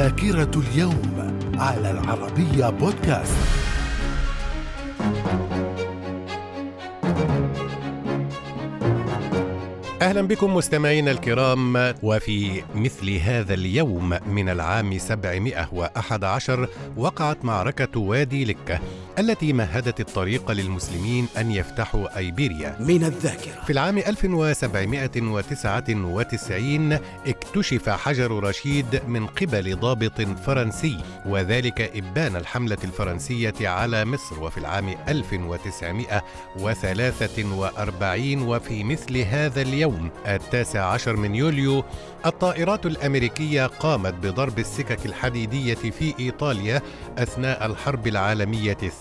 ذاكرة اليوم على العربية بودكاست. أهلا بكم مستمعينا الكرام وفي مثل هذا اليوم من العام 711 وقعت معركة وادي لكة. التي مهدت الطريق للمسلمين أن يفتحوا أيبيريا. من الذاكرة. في العام 1799 اكتشف حجر رشيد من قبل ضابط فرنسي وذلك إبان الحملة الفرنسية على مصر. وفي العام 1943 وفي مثل هذا اليوم التاسع عشر من يوليو الطائرات الأمريكية قامت بضرب السكك الحديدية في إيطاليا أثناء الحرب العالمية الثانية.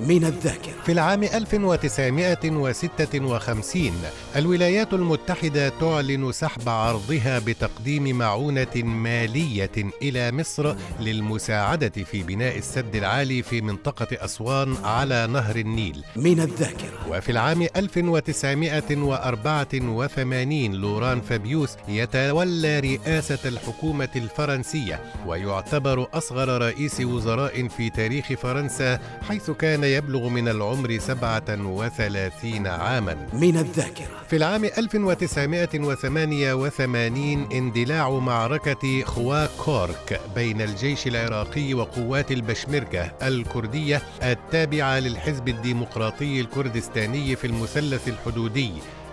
من الذاكرة. في العام 1956 الولايات المتحدة تعلن سحب عرضها بتقديم معونة مالية إلى مصر للمساعدة في بناء السد العالي في منطقة أسوان على نهر النيل. من الذاكرة. وفي العام 1984 لوران فابيوس يتولى رئاسة الحكومة الفرنسية ويعتبر أصغر رئيس وزراء في تاريخ فرنسا حيث كان يبلغ من العمر 37 عاما. من الذاكرة. في العام 1988 اندلاع معركة خوا كورك بين الجيش العراقي وقوات البشمركة الكردية التابعة للحزب الديمقراطي الكردستاني في المثلث الحدودي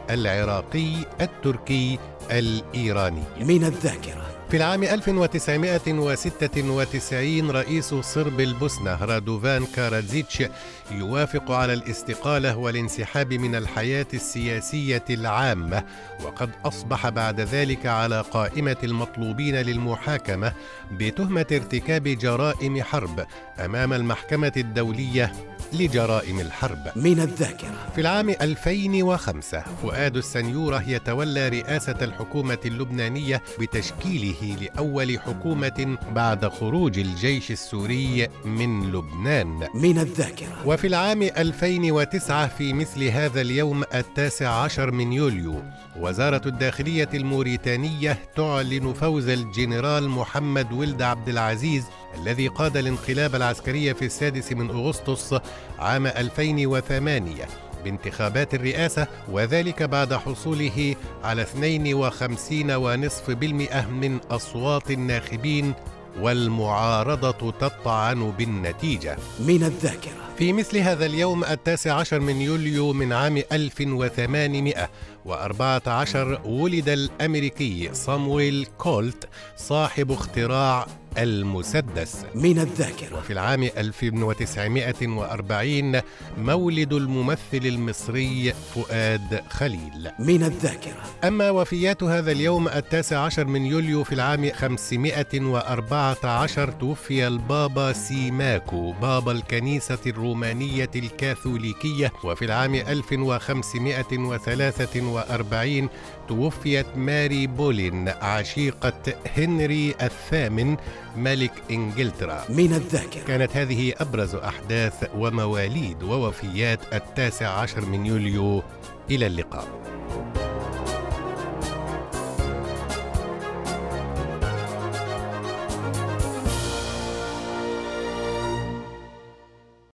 العراقي التركي الإيراني. من الذاكرة. في العام 1996 رئيس صرب البوسنة رادوفان كارادزيتش يوافق على الاستقالة والانسحاب من الحياة السياسية العامة وقد أصبح بعد ذلك على قائمة المطلوبين للمحاكمة بتهمة ارتكاب جرائم حرب أمام المحكمة الدولية لجرائم الحرب. من الذاكرة. في العام 2005 فؤاد السنيورة يتولى رئاسة الحكومة اللبنانية بتشكيله لأول حكومة بعد خروج الجيش السوري من لبنان. من الذاكرة. وفي العام 2009 في مثل هذا اليوم التاسع عشر من يوليو وزارة الداخلية الموريتانية تعلن فوز الجنرال محمد ولد عبد العزيز الذي قاد الانقلاب العسكري في السادس من أغسطس عام 2008 بانتخابات الرئاسة وذلك بعد حصوله على 52.5% من أصوات الناخبين والمعارضة تطعن بالنتيجة. من الذاكرة. في مثل هذا اليوم التاسع عشر من يوليو من عام 1814 ولد الأمريكي صامويل كولت صاحب اختراع المسدس. من الذاكرة. وفي العام 1940 مولد الممثل المصري فؤاد خليل. من الذاكرة. أما وفيات هذا اليوم التاسع عشر من يوليو في العام 514 توفي البابا سيماكو بابا الكنيسة الرومانية الكاثوليكية وفي العام 1543 توفيت ماري بولين عشيقة هنري الثامن ملك إنجلترا. من الذاكرة. كانت هذه أبرز أحداث ومواليد ووفيات التاسع عشر من يوليو. إلى اللقاء.